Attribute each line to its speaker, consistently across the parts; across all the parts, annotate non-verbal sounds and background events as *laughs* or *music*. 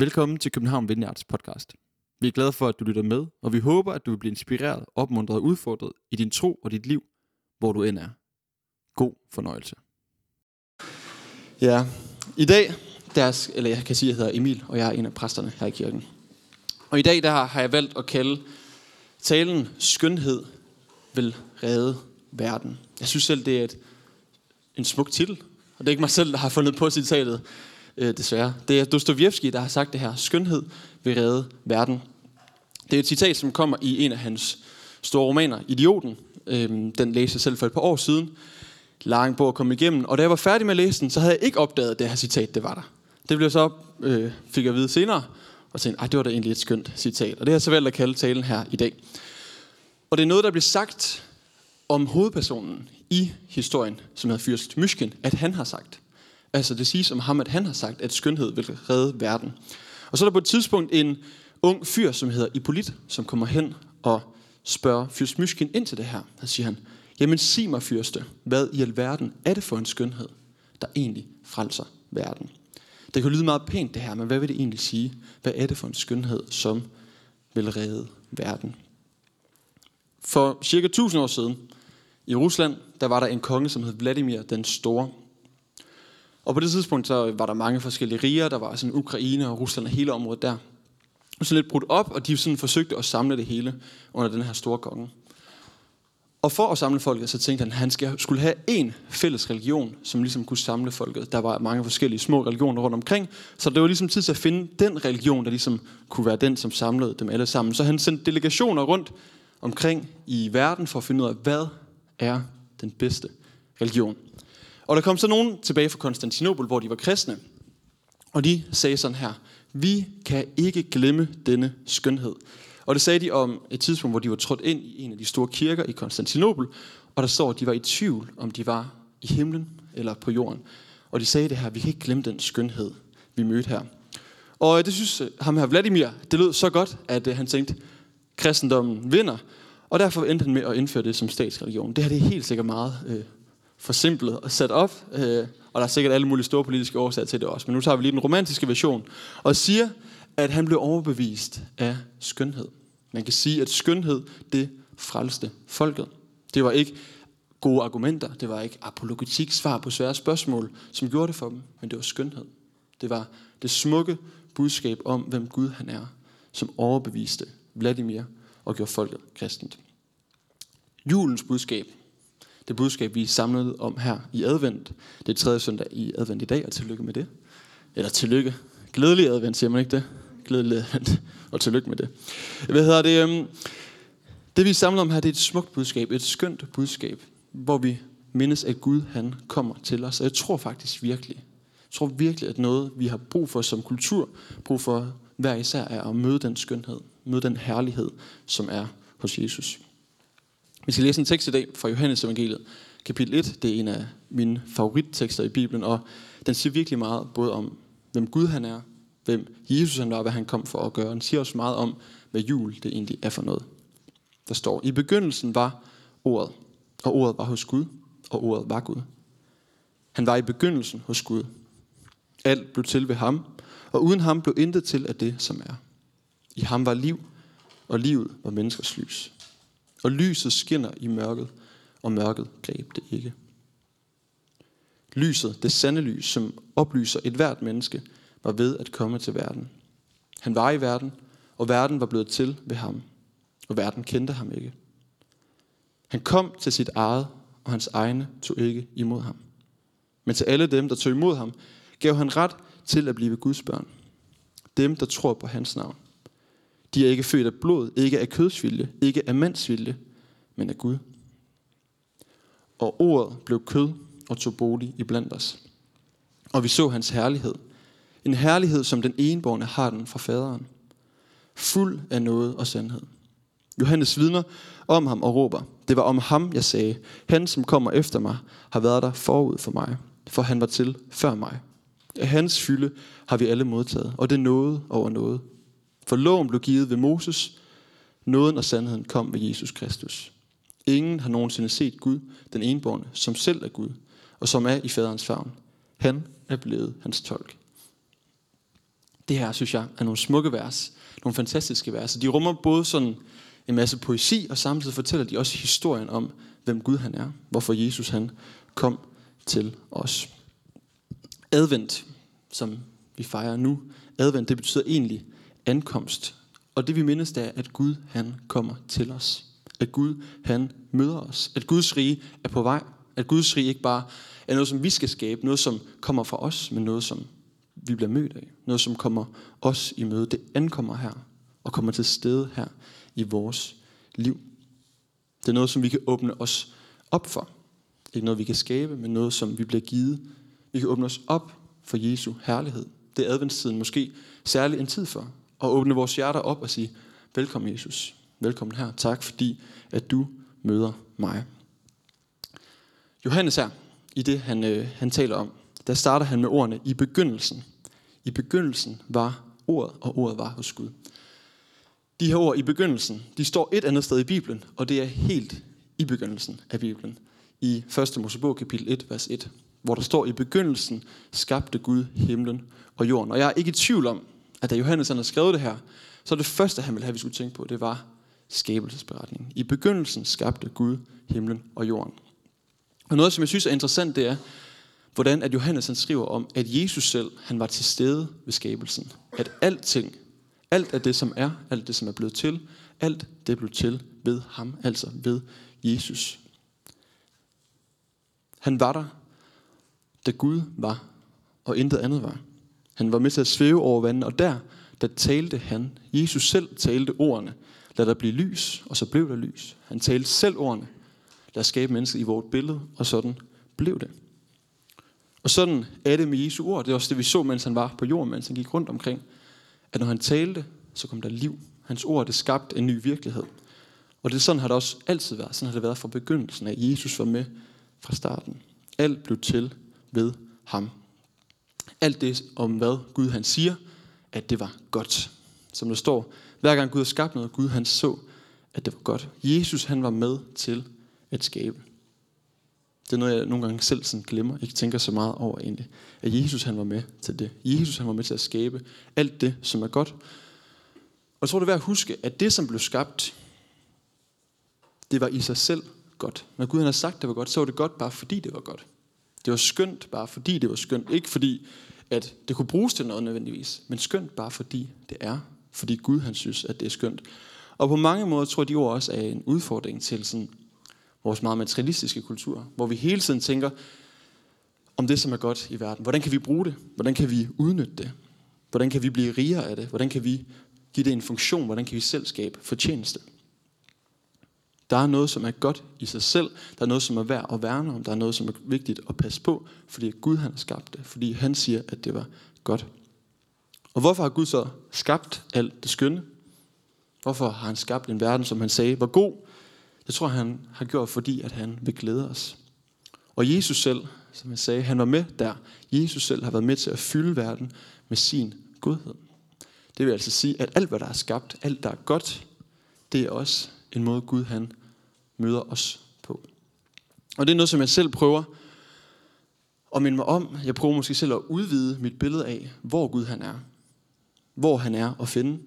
Speaker 1: Velkommen til København Vineyards podcast. Vi er glade for, at du lytter med, og vi håber, at du vil blive inspireret, opmuntret og udfordret i din tro og dit liv, hvor du end er. God fornøjelse.
Speaker 2: Ja, i dag, der, eller jeg kan sige, at jeg hedder Emil, og jeg er en af præsterne her i kirken. Og i dag der har jeg valgt at kalde talen Skønhed vil redde verden. Jeg synes selv, det er et, en smuk titel, og det er ikke mig selv, der har fundet på citatet, øh, desværre. Det er Dostojevski, der har sagt det her. Skønhed vil redde verden. Det er et citat, som kommer i en af hans store romaner, Idioten. Øhm, den læste jeg selv for et par år siden. Lang bog at komme igennem. Og da jeg var færdig med at læse den, så havde jeg ikke opdaget, at det her citat, det var der. Det blev så, øh, fik jeg at vide senere, og tænkte, at det var da egentlig et skønt citat. Og det har jeg så valgt at kalde talen her i dag. Og det er noget, der bliver sagt om hovedpersonen i historien, som hedder Fyrst Myshkin, at han har sagt. Altså det siges om ham, at han har sagt, at skønhed vil redde verden. Og så er der på et tidspunkt en ung fyr, som hedder Ipolit, som kommer hen og spørger Fyrst Myskin ind til det her. Der siger han, jamen sig mig fyrste, hvad i alverden er det for en skønhed, der egentlig frelser verden? Det kan lyde meget pænt det her, men hvad vil det egentlig sige? Hvad er det for en skønhed, som vil redde verden? For cirka 1000 år siden i Rusland, der var der en konge, som hed Vladimir den Store. Og på det tidspunkt så var der mange forskellige riger. Der var sådan Ukraine og Rusland og hele området der. Og så lidt brudt op, og de sådan forsøgte at samle det hele under den her store konge. Og for at samle folket, så tænkte han, at han skulle have en fælles religion, som ligesom kunne samle folket. Der var mange forskellige små religioner rundt omkring, så det var ligesom tid til at finde den religion, der ligesom kunne være den, som samlede dem alle sammen. Så han sendte delegationer rundt omkring i verden for at finde ud af, hvad er den bedste religion. Og der kom så nogen tilbage fra Konstantinopel, hvor de var kristne. Og de sagde sådan her, vi kan ikke glemme denne skønhed. Og det sagde de om et tidspunkt, hvor de var trådt ind i en af de store kirker i Konstantinopel, og der står, at de var i tvivl, om de var i himlen eller på jorden. Og de sagde det her, vi kan ikke glemme den skønhed, vi mødte her. Og øh, det synes øh, ham her Vladimir, det lød så godt, at øh, han tænkte, kristendommen vinder, og derfor endte han med at indføre det som statsreligion. Det her det er helt sikkert meget øh, forsimplet og sat op, øh, og der er sikkert alle mulige store politiske årsager til det også. Men nu tager vi lige den romantiske version, og siger, at han blev overbevist af skønhed. Man kan sige, at skønhed, det frelste folket. Det var ikke gode argumenter, det var ikke apologetik, svar på svære spørgsmål, som gjorde det for dem, men det var skønhed. Det var det smukke budskab om, hvem Gud han er, som overbeviste Vladimir og gjorde folket kristent. Julens budskab, det budskab, vi er samlet om her i advent, det er tredje søndag i advent i dag, og tillykke med det. Eller tillykke. Glædelig advent, siger man ikke det? Glædelig advent, *laughs* og tillykke med det. Hvad hedder det? Øhm, det vi samler om her, det er et smukt budskab, et skønt budskab, hvor vi mindes, at Gud han kommer til os. Og jeg tror faktisk virkelig, jeg tror virkelig, at noget, vi har brug for som kultur, brug for hver især, er at møde den skønhed, møde den herlighed, som er hos Jesus. Vi skal læse en tekst i dag fra Johannes evangeliet, kapitel 1. Det er en af mine favorittekster i Bibelen, og den siger virkelig meget både om, hvem Gud han er, hvem Jesus han var, hvad han kom for at gøre. Den siger også meget om, hvad jul det egentlig er for noget. Der står, i begyndelsen var ordet, og ordet var hos Gud, og ordet var Gud. Han var i begyndelsen hos Gud. Alt blev til ved ham, og uden ham blev intet til af det, som er. I ham var liv, og livet var menneskers lys. Og lyset skinner i mørket, og mørket greb det ikke. Lyset, det sande lys, som oplyser et hvert menneske, var ved at komme til verden. Han var i verden, og verden var blevet til ved ham, og verden kendte ham ikke. Han kom til sit eget, og hans egne tog ikke imod ham. Men til alle dem, der tog imod ham, gav han ret til at blive Guds børn. Dem, der tror på hans navn. De er ikke født af blod, ikke af kødsvilje, ikke af mandsvilje, men af Gud. Og ordet blev kød og tog bolig i blandt os. Og vi så hans herlighed. En herlighed, som den enborgne har den fra faderen. Fuld af noget og sandhed. Johannes vidner om ham og råber, det var om ham, jeg sagde, han som kommer efter mig, har været der forud for mig, for han var til før mig. Af hans fylde har vi alle modtaget, og det er noget over noget. For loven blev givet ved Moses, nåden og sandheden kom ved Jesus Kristus. Ingen har nogensinde set Gud, den enborne, som selv er Gud, og som er i faderens favn. Han er blevet hans tolk. Det her, synes jeg, er nogle smukke vers. Nogle fantastiske vers. De rummer både sådan en masse poesi, og samtidig fortæller de også historien om, hvem Gud han er. Hvorfor Jesus han kom til os. Advent, som vi fejrer nu, advent, det betyder egentlig ankomst. Og det vi mindes, det er, at Gud han kommer til os. At Gud han møder os. At Guds rige er på vej. At Guds rige ikke bare er noget, som vi skal skabe. Noget, som kommer fra os, men noget, som vi bliver mødt af. Noget, som kommer os i møde. Det ankommer her og kommer til stede her i vores liv. Det er noget, som vi kan åbne os op for. Ikke noget, vi kan skabe, men noget, som vi bliver givet. Vi kan åbne os op for Jesu herlighed. Det er adventstiden måske særlig en tid for. At åbne vores hjerter op og sige, velkommen Jesus. Velkommen her. Tak fordi, at du møder mig. Johannes her, i det han, øh, han taler om, der starter han med ordene i begyndelsen. I begyndelsen var ordet, og ordet var hos Gud. De her ord i begyndelsen, de står et andet sted i Bibelen, og det er helt i begyndelsen af Bibelen. I 1. Mosebog kapitel 1, vers 1, hvor der står, i begyndelsen skabte Gud himlen og jorden. Og jeg er ikke i tvivl om, at da Johannes har skrevet det her, så det første, han ville have, vi skulle tænke på, det var skabelsesberetningen. I begyndelsen skabte Gud himlen og jorden. Og noget, som jeg synes er interessant, det er, hvordan at Johannes han skriver om, at Jesus selv, han var til stede ved skabelsen. At alting, alt af det, som er, alt det, som er blevet til, alt det blev til ved ham, altså ved Jesus. Han var der, da Gud var, og intet andet var. Han var med til at svæve over vandet, og der, der talte han. Jesus selv talte ordene. Lad der blive lys, og så blev der lys. Han talte selv ordene. Lad os skabe mennesket i vort billede, og sådan blev det. Og sådan er det med Jesu ord. Det er også det, vi så, mens han var på jorden, mens han gik rundt omkring. At når han talte, så kom der liv. Hans ord, det skabte en ny virkelighed. Og det er sådan har det også altid været. Sådan har det været fra begyndelsen af. Jesus var med fra starten. Alt blev til ved ham. Alt det om hvad Gud han siger, at det var godt. Som der står, hver gang Gud har skabt noget, Gud han så, at det var godt. Jesus han var med til at skabe. Det er noget, jeg nogle gange selv sådan glemmer, ikke tænker så meget over egentlig. At Jesus han var med til det. Jesus han var med til at skabe alt det, som er godt. Og jeg tror, det er værd at huske, at det, som blev skabt, det var i sig selv godt. Når Gud han har sagt, det var godt, så var det godt bare fordi det var godt. Det var skønt bare fordi det var skønt. Ikke fordi, at det kunne bruges til noget nødvendigvis, men skønt bare fordi det er. Fordi Gud han synes, at det er skønt. Og på mange måder tror jeg, de ord også er en udfordring til sådan vores meget materialistiske kultur, hvor vi hele tiden tænker om det, som er godt i verden. Hvordan kan vi bruge det? Hvordan kan vi udnytte det? Hvordan kan vi blive rigere af det? Hvordan kan vi give det en funktion? Hvordan kan vi selv skabe fortjeneste? Der er noget, som er godt i sig selv. Der er noget, som er værd at værne om. Der er noget, som er vigtigt at passe på, fordi Gud han har skabt det. Fordi han siger, at det var godt. Og hvorfor har Gud så skabt alt det skønne? Hvorfor har han skabt en verden, som han sagde var god? Det tror han har gjort, fordi at han vil glæde os. Og Jesus selv, som jeg sagde, han var med der. Jesus selv har været med til at fylde verden med sin godhed. Det vil altså sige, at alt hvad der er skabt, alt der er godt, det er også en måde Gud han møder os på. Og det er noget, som jeg selv prøver at minde mig om. Jeg prøver måske selv at udvide mit billede af, hvor Gud han er. Hvor han er at finde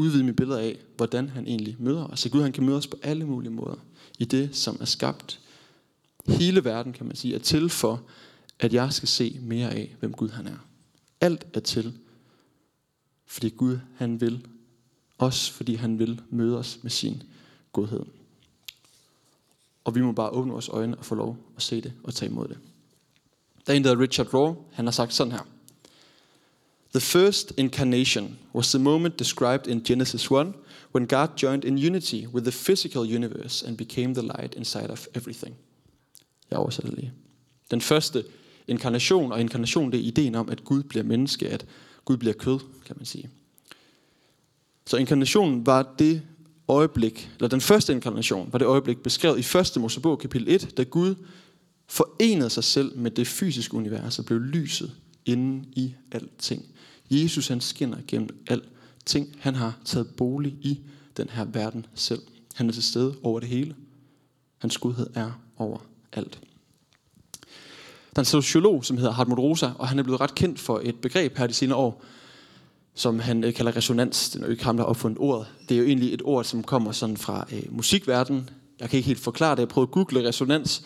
Speaker 2: udvide mit billede af, hvordan han egentlig møder os. Så Gud han kan møde os på alle mulige måder. I det, som er skabt. Hele verden, kan man sige, er til for, at jeg skal se mere af, hvem Gud han er. Alt er til, fordi Gud han vil os, fordi han vil møde os med sin godhed. Og vi må bare åbne vores øjne og få lov at se det og tage imod det. Der er en, der Richard Rohr, han har sagt sådan her. The first incarnation was the moment described in Genesis 1 when God joined in unity with the physical universe and became the light inside of everything. Jeg oversætter lige. Den første inkarnation, og inkarnation det er ideen om, at Gud bliver menneske, at Gud bliver kød, kan man sige. Så inkarnationen var det øjeblik, eller den første inkarnation var det øjeblik beskrevet i 1. Mosebog kapitel 1, da Gud forenede sig selv med det fysiske univers og blev lyset inden i alting. Jesus han skinner gennem alting. Han har taget bolig i den her verden selv. Han er til stede over det hele. Hans gudhed er over alt. Der er en sociolog, som hedder Hartmut Rosa, og han er blevet ret kendt for et begreb her de senere år, som han øh, kalder resonans. Det er jo ikke ham, der har opfundet ordet. Det er jo egentlig et ord, som kommer sådan fra øh, musikverdenen. Jeg kan ikke helt forklare det. Jeg prøvede at google resonans,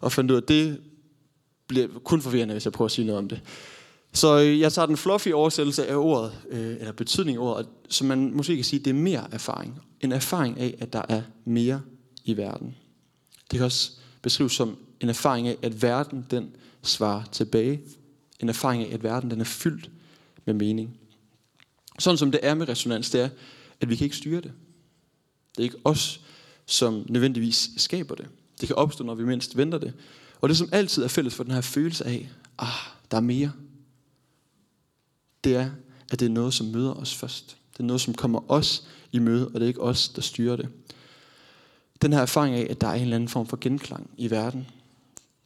Speaker 2: og fandt ud af, at det bliver kun forvirrende, hvis jeg prøver at sige noget om det. Så øh, jeg tager den fluffy oversættelse af ordet, øh, eller betydning af ordet, som man måske kan sige, det er mere erfaring. En erfaring af, at der er mere i verden. Det kan også beskrives som en erfaring af, at verden den svarer tilbage. En erfaring af, at verden den er fyldt med mening. Sådan som det er med resonans, det er, at vi kan ikke styre det. Det er ikke os, som nødvendigvis skaber det. Det kan opstå, når vi mindst venter det. Og det, som altid er fælles for den her følelse af, ah, der er mere, det er, at det er noget, som møder os først. Det er noget, som kommer os i møde, og det er ikke os, der styrer det. Den her erfaring af, at der er en eller anden form for genklang i verden,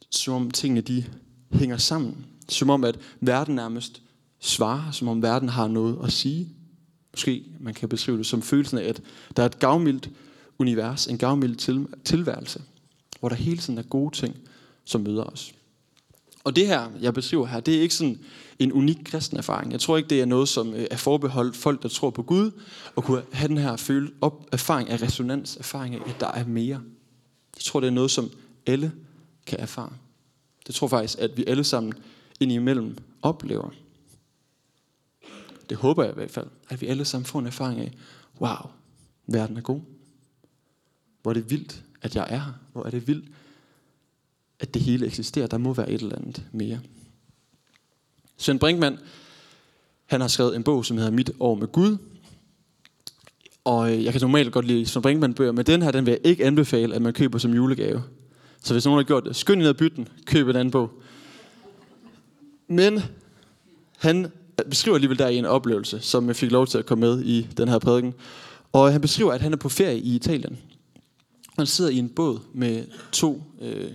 Speaker 2: som om tingene de hænger sammen. Som om, at verden nærmest svarer, som om verden har noget at sige. Måske man kan beskrive det som følelsen af, at der er et gavmildt univers, en gavmild til, tilværelse, hvor der hele tiden er gode ting, som møder os. Og det her, jeg beskriver her, det er ikke sådan en unik kristen erfaring. Jeg tror ikke, det er noget, som øh, er forbeholdt folk, der tror på Gud, og kunne have den her føle op, erfaring af resonans, erfaring af, at der er mere. Jeg tror, det er noget, som alle kan erfare. Det tror faktisk, at vi alle sammen indimellem oplever. Det håber jeg i hvert fald, at vi alle sammen får en erfaring af, wow, verden er god. Hvor er det vildt, at jeg er her. Hvor er det vildt, at det hele eksisterer. Der må være et eller andet mere. Søren Brinkmann, han har skrevet en bog, som hedder Mit år med Gud. Og øh, jeg kan normalt godt lide Søren Brinkmann bøger, men den her, den vil jeg ikke anbefale, at man køber som julegave. Så hvis nogen har gjort det, skynd ned ad bytten, køb en anden bog. Men han beskriver alligevel der en oplevelse, som jeg fik lov til at komme med i den her prædiken. Og han beskriver, at han er på ferie i Italien. Han sidder i en båd med to, øh,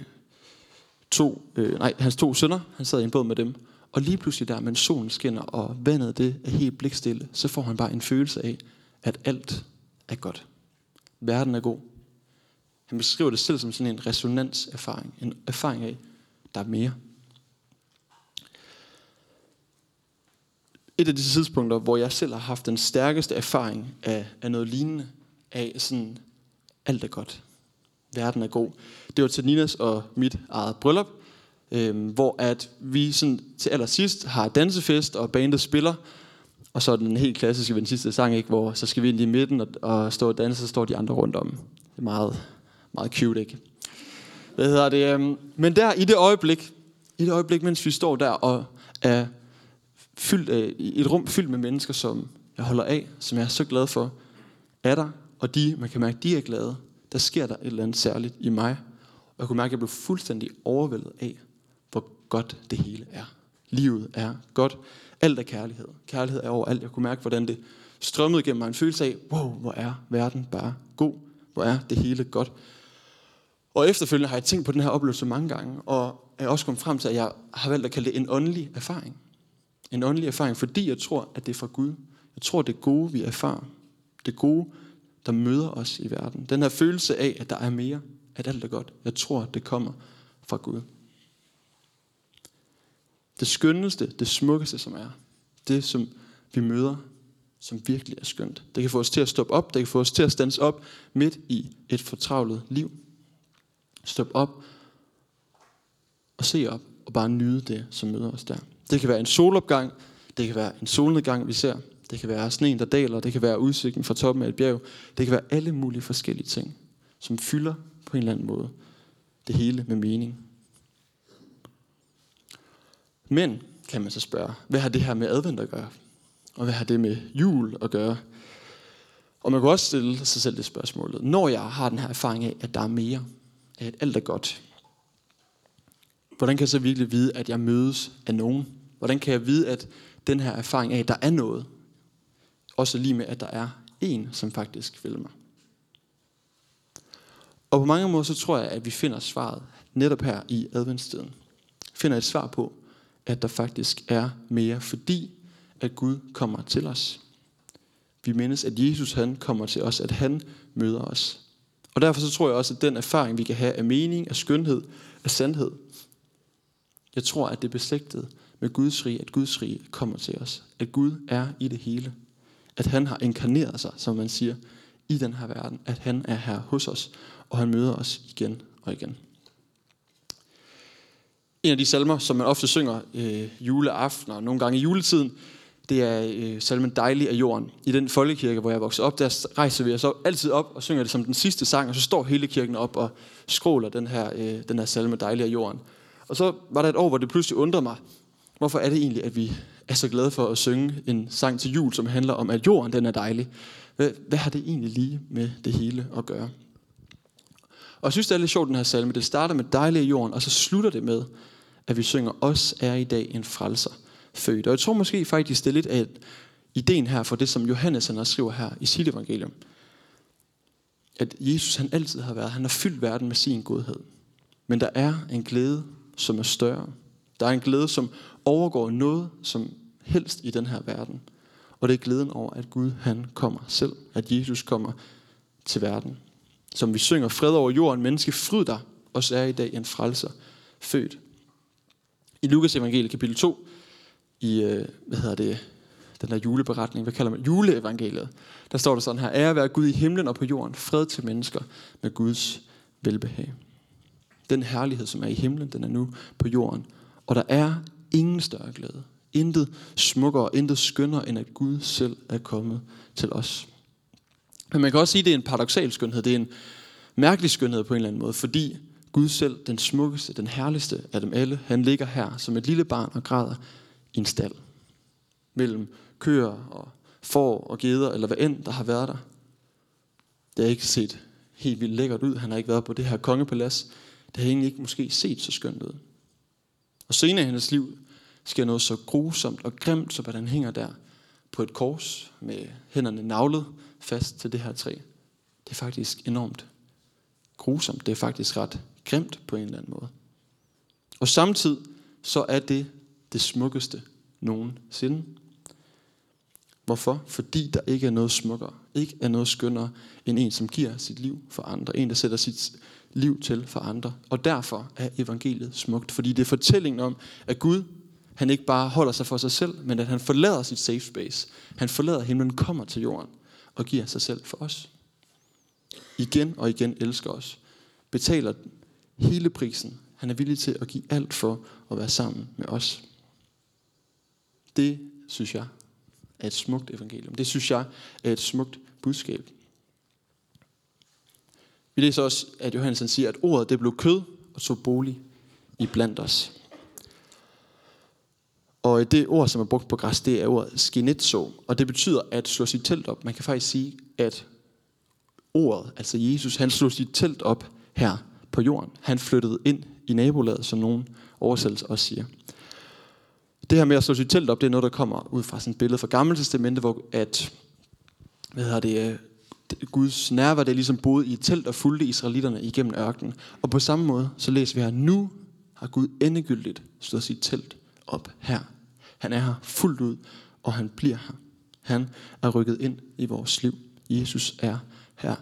Speaker 2: to øh, nej, hans to sønner. Han sidder i en båd med dem. Og lige pludselig der, mens solen skinner, og vandet det er helt blikstille, så får han bare en følelse af, at alt er godt. Verden er god. Han beskriver det selv som sådan en resonanserfaring. En erfaring af, der er mere. Et af de tidspunkter, hvor jeg selv har haft den stærkeste erfaring af, af noget lignende, af sådan, alt er godt. Verden er god. Det var til Ninas og mit eget bryllup, øh, hvor at vi sådan til allersidst har dansefest, og bandet spiller, og så er den helt klassiske den sidste sang, ikke, hvor så skal vi ind i midten og, og stå og danse, så står de andre rundt om. Det er meget, meget cute, ikke? Hvad hedder det? Øhm, men der, i det øjeblik, i det øjeblik, mens vi står der og er fyldt øh, af, et rum fyldt med mennesker, som jeg holder af, som jeg er så glad for, er der, og de, man kan mærke, de er glade, der sker der et eller andet særligt i mig. Og jeg kunne mærke, at jeg blev fuldstændig overvældet af, hvor godt det hele er. Livet er godt. Alt er kærlighed. Kærlighed er overalt. Jeg kunne mærke, hvordan det strømmede gennem mig en følelse af, wow, hvor er verden bare god. Hvor er det hele godt. Og efterfølgende har jeg tænkt på den her oplevelse mange gange, og er også kommet frem til, at jeg har valgt at kalde det en åndelig erfaring. En åndelig erfaring, fordi jeg tror, at det er fra Gud. Jeg tror, det gode, vi erfarer. Det gode, der møder os i verden. Den her følelse af, at der er mere, at alt er godt. Jeg tror, det kommer fra Gud. Det skønneste, det smukkeste, som er, det som vi møder, som virkelig er skønt. Det kan få os til at stoppe op, det kan få os til at stands op midt i et fortravlet liv. Stop op og se op og bare nyde det, som møder os der. Det kan være en solopgang, det kan være en solnedgang, vi ser. Det kan være sneen, der daler, det kan være udsigten fra toppen af et bjerg. Det kan være alle mulige forskellige ting, som fylder på en eller anden måde det hele med mening. Men, kan man så spørge, hvad har det her med advent at gøre? Og hvad har det med jul at gøre? Og man kan også stille sig selv det spørgsmål. Når jeg har den her erfaring af, at der er mere, at alt er godt, hvordan kan jeg så virkelig vide, at jeg mødes af nogen? Hvordan kan jeg vide, at den her erfaring af, at der er noget, også lige med, at der er en, som faktisk vil mig? Og på mange måder, så tror jeg, at vi finder svaret netop her i adventstiden. Finder et svar på, at der faktisk er mere, fordi at Gud kommer til os. Vi mindes, at Jesus han kommer til os, at han møder os. Og derfor så tror jeg også, at den erfaring, vi kan have af mening, af skønhed, af sandhed, jeg tror, at det er beslægtet med Guds rige, at Guds rige kommer til os. At Gud er i det hele. At han har inkarneret sig, som man siger, i den her verden. At han er her hos os, og han møder os igen og igen. En af de salmer, som man ofte synger øh, juleaften og nogle gange i juletiden, det er øh, salmen Dejlig af jorden. I den folkekirke, hvor jeg voksede op, der rejser vi os op, altid op og synger det som den sidste sang, og så står hele kirken op og skråler den her, øh, den her salme Dejlig af jorden. Og så var der et år, hvor det pludselig undrede mig, hvorfor er det egentlig, at vi er så glade for at synge en sang til jul, som handler om, at jorden den er dejlig. Hvad, har det egentlig lige med det hele at gøre? Og jeg synes, det er lidt sjovt, den her salme. Det starter med dejlig jorden, og så slutter det med, at vi synger, os er i dag en frelser født. Og jeg tror måske faktisk, det er lidt af ideen her for det, som Johannes han skriver her i sit evangelium. At Jesus han altid har været, han har fyldt verden med sin godhed. Men der er en glæde, som er større. Der er en glæde, som overgår noget som helst i den her verden. Og det er glæden over, at Gud han kommer selv. At Jesus kommer til verden. Som vi synger, fred over jorden, menneske, fryd dig, og så er i dag en frelser født. I Lukas evangelie kapitel 2, i, øh, hvad hedder det, den der juleberetning, hvad kalder man, juleevangeliet, der står der sådan her, ære være Gud i himlen og på jorden, fred til mennesker med Guds velbehag. Den herlighed, som er i himlen, den er nu på jorden. Og der er ingen større glæde. Intet smukkere, intet skønnere, end at Gud selv er kommet til os. Men man kan også sige, at det er en paradoxal skønhed. Det er en mærkelig skønhed på en eller anden måde, fordi Gud selv, den smukkeste, den herligste af dem alle, han ligger her som et lille barn og græder i en stald. Mellem køer og får og geder, eller hvad end der har været der. Det har ikke set helt vildt lækkert ud. Han har ikke været på det her kongepalads. Det har egentlig ikke måske set så skønt ud. Og senere i hendes liv sker noget så grusomt og grimt, som at han hænger der på et kors med hænderne navlet fast til det her træ. Det er faktisk enormt grusomt. Det er faktisk ret grimt på en eller anden måde. Og samtidig så er det det smukkeste nogensinde. Hvorfor? Fordi der ikke er noget smukkere, ikke er noget skønnere end en, som giver sit liv for andre. En, der sætter sit liv til for andre. Og derfor er evangeliet smukt, fordi det er fortællingen om, at Gud, han ikke bare holder sig for sig selv, men at han forlader sit safe space. Han forlader himlen, kommer til jorden og giver sig selv for os. Igen og igen elsker os. Betaler hele prisen. Han er villig til at give alt for at være sammen med os. Det synes jeg er et smukt evangelium. Det synes jeg er et smukt budskab. Vi læser også, at Johannes siger, at ordet det blev kød og tog bolig i blandt os. Og det ord, som er brugt på græs, det er ordet skinetso, og det betyder at slå sit telt op. Man kan faktisk sige, at ordet, altså Jesus, han slog sit telt op her på jorden. Han flyttede ind i nabolaget, som nogen oversættelse også siger. Det her med at slå sit telt op, det er noget, der kommer ud fra sådan et billede fra Gamle Testamente, hvor at, hvad hedder det, øh, Guds nærvær, det er ligesom boede i et telt og fulgte israelitterne igennem ørkenen. Og på samme måde, så læser vi her, nu har Gud endegyldigt slået sit telt op her. Han er her fuldt ud, og han bliver her. Han er rykket ind i vores liv. Jesus er her.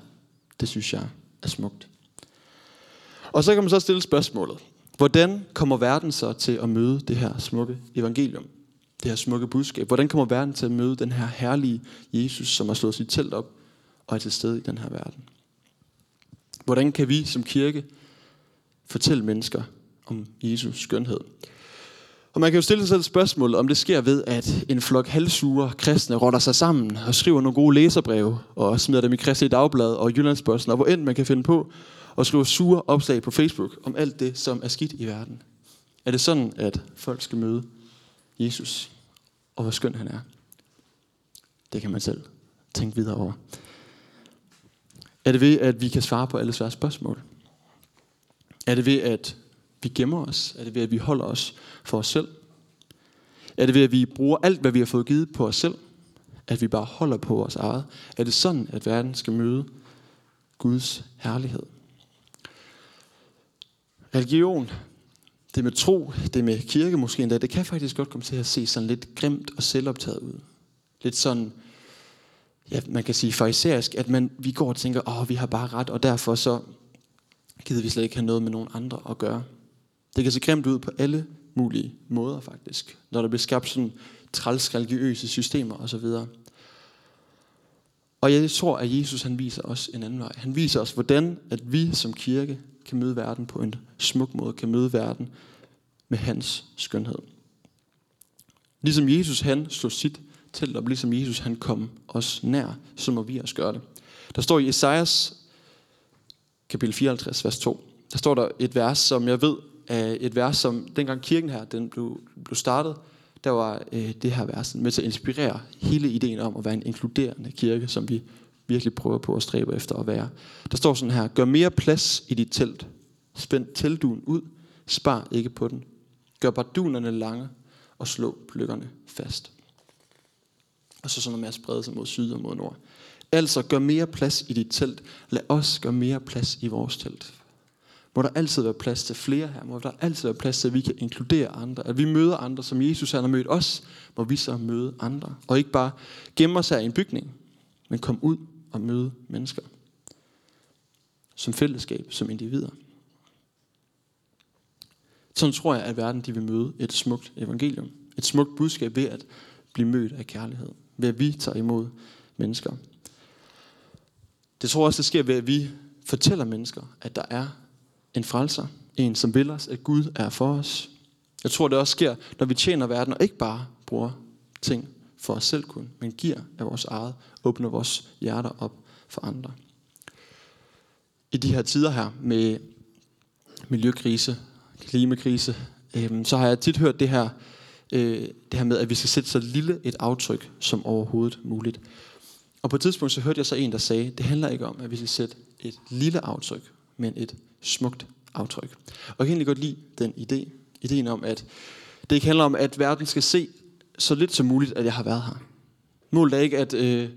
Speaker 2: Det synes jeg er smukt. Og så kan man så stille spørgsmålet. Hvordan kommer verden så til at møde det her smukke evangelium? Det her smukke budskab. Hvordan kommer verden til at møde den her herlige Jesus, som har slået sit telt op og er til stede i den her verden? Hvordan kan vi som kirke fortælle mennesker om Jesus skønhed? Og man kan jo stille sig selv spørgsmål, om det sker ved, at en flok halvsure kristne rotter sig sammen og skriver nogle gode læserbreve og smider dem i Kristelig Dagblad og Jyllandsposten og hvor end man kan finde på og skrive sure opslag på Facebook om alt det, som er skidt i verden. Er det sådan, at folk skal møde Jesus og hvor skøn han er? Det kan man selv tænke videre over. Er det ved, at vi kan svare på alle svære spørgsmål? Er det ved, at vi gemmer os? Er det ved, at vi holder os for os selv? Er det ved, at vi bruger alt, hvad vi har fået givet på os selv? At vi bare holder på vores eget? Er det sådan, at verden skal møde Guds herlighed? Religion, det med tro, det med kirke måske endda, det kan faktisk godt komme til at se sådan lidt grimt og selvoptaget ud. Lidt sådan, ja, man kan sige farisæisk, at man, vi går og tænker, åh, vi har bare ret, og derfor så gider vi slet ikke have noget med nogen andre at gøre. Det kan se grimt ud på alle mulige måder faktisk. Når der bliver skabt sådan træls religiøse systemer osv. Og jeg tror, at Jesus han viser os en anden vej. Han viser os, hvordan at vi som kirke kan møde verden på en smuk måde, kan møde verden med hans skønhed. Ligesom Jesus han slog sit til op, ligesom Jesus han kom os nær, så må vi også gøre det. Der står i Esajas kapitel 54, vers 2, der står der et vers, som jeg ved øh, et vers, som dengang kirken her den blev, blev startet, der var øh, det her vers med til at inspirere hele ideen om at være en inkluderende kirke, som vi virkelig prøver på at stræbe efter at være. Der står sådan her, gør mere plads i dit telt. Spænd teltduen ud, spar ikke på den. Gør bardunerne lange og slå pløkkerne fast. Og så sådan noget med at sprede sig mod syd og mod nord. Altså, gør mere plads i dit telt. Lad os gøre mere plads i vores telt. Må der altid være plads til flere her. Må der altid være plads til, at vi kan inkludere andre. At vi møder andre, som Jesus han har mødt os. Må vi så møde andre. Og ikke bare gemme os her i en bygning, men kom ud og møde mennesker. Som fællesskab, som individer. Sådan tror jeg, at verden de vil møde et smukt evangelium. Et smukt budskab ved at blive mødt af kærlighed. Ved at vi tager imod mennesker. Det tror jeg også, det sker ved, at vi fortæller mennesker, at der er en frelser. En, som vil os, at Gud er for os. Jeg tror, det også sker, når vi tjener verden, og ikke bare bruger ting for os selv kun, men giver af vores eget, åbner vores hjerter op for andre. I de her tider her med miljøkrise, klimakrise, øh, så har jeg tit hørt det her, øh, det her med, at vi skal sætte så lille et aftryk som overhovedet muligt. Og på et tidspunkt så hørte jeg så en, der sagde, det handler ikke om, at vi skal sætte et lille aftryk, men et smukt aftryk. Og jeg kan egentlig godt lide den idé, ideen om, at det ikke handler om, at verden skal se så lidt som muligt, at jeg har været her. Målet er ikke, at, øh,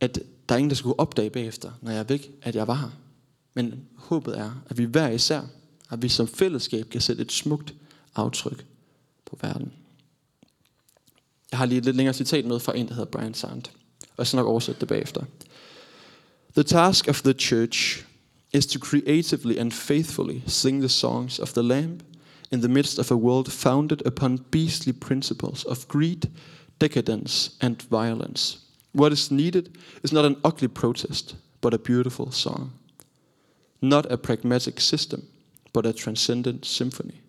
Speaker 2: at der er ingen, der skulle opdage bagefter, når jeg er væk, at jeg var her. Men håbet er, at vi hver især, at vi som fællesskab kan sætte et smukt aftryk på verden. Jeg har lige et lidt længere citat med fra en, der hedder Brian Sand. Og jeg skal nok oversætte det bagefter. The task of the church is to creatively and faithfully sing the songs of the Lamb in the midst of a world founded upon beastly principles of greed, decadence, and violence. What is needed is not an ugly protest, but a beautiful song. Not a pragmatic system, but a transcendent symphony.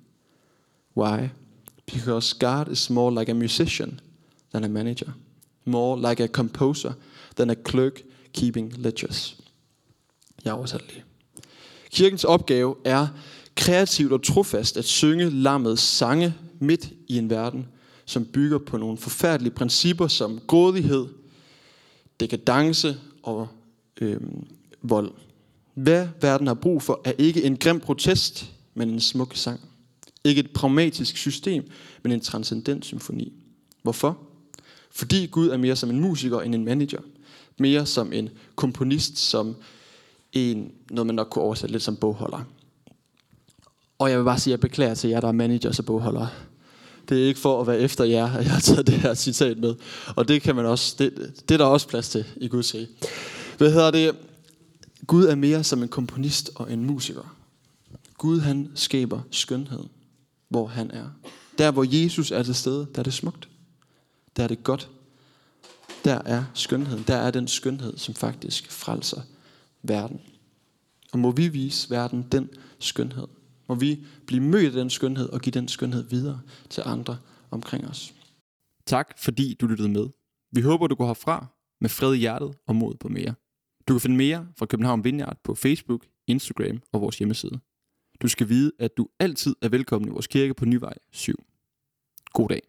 Speaker 2: Why? Because God is more like a musician than a manager, more like a composer than a clerk keeping ledgers. Jeg oversætter lige. Kirkens opgave er kreativt og trofast at synge lammets sange midt i en verden, som bygger på nogle forfærdelige principper som grådighed, dekadence og øhm, vold. Hvad verden har brug for er ikke en grim protest, men en smuk sang. Ikke et pragmatisk system, men en transcendent symfoni. Hvorfor? Fordi Gud er mere som en musiker end en manager. Mere som en komponist, som en, noget man nok kunne oversætte lidt som bogholder. Og jeg vil bare sige, at jeg beklager til jer, der er managers og bogholdere. Det er ikke for at være efter jer, at jeg har taget det her citat med. Og det kan man også, det, det er der også plads til i Guds rige. Hvad hedder det? Gud er mere som en komponist og en musiker. Gud han skaber skønhed, hvor han er. Der hvor Jesus er til stede, der er det smukt. Der er det godt. Der er skønheden. Der er den skønhed, som faktisk frelser verden. Og må vi vise verden den skønhed. Må vi blive mødt af den skønhed og give den skønhed videre til andre omkring os.
Speaker 1: Tak fordi du lyttede med. Vi håber, du går herfra med fred i hjertet og mod på mere. Du kan finde mere fra København Vineyard på Facebook, Instagram og vores hjemmeside. Du skal vide, at du altid er velkommen i vores kirke på Nyvej 7. God dag.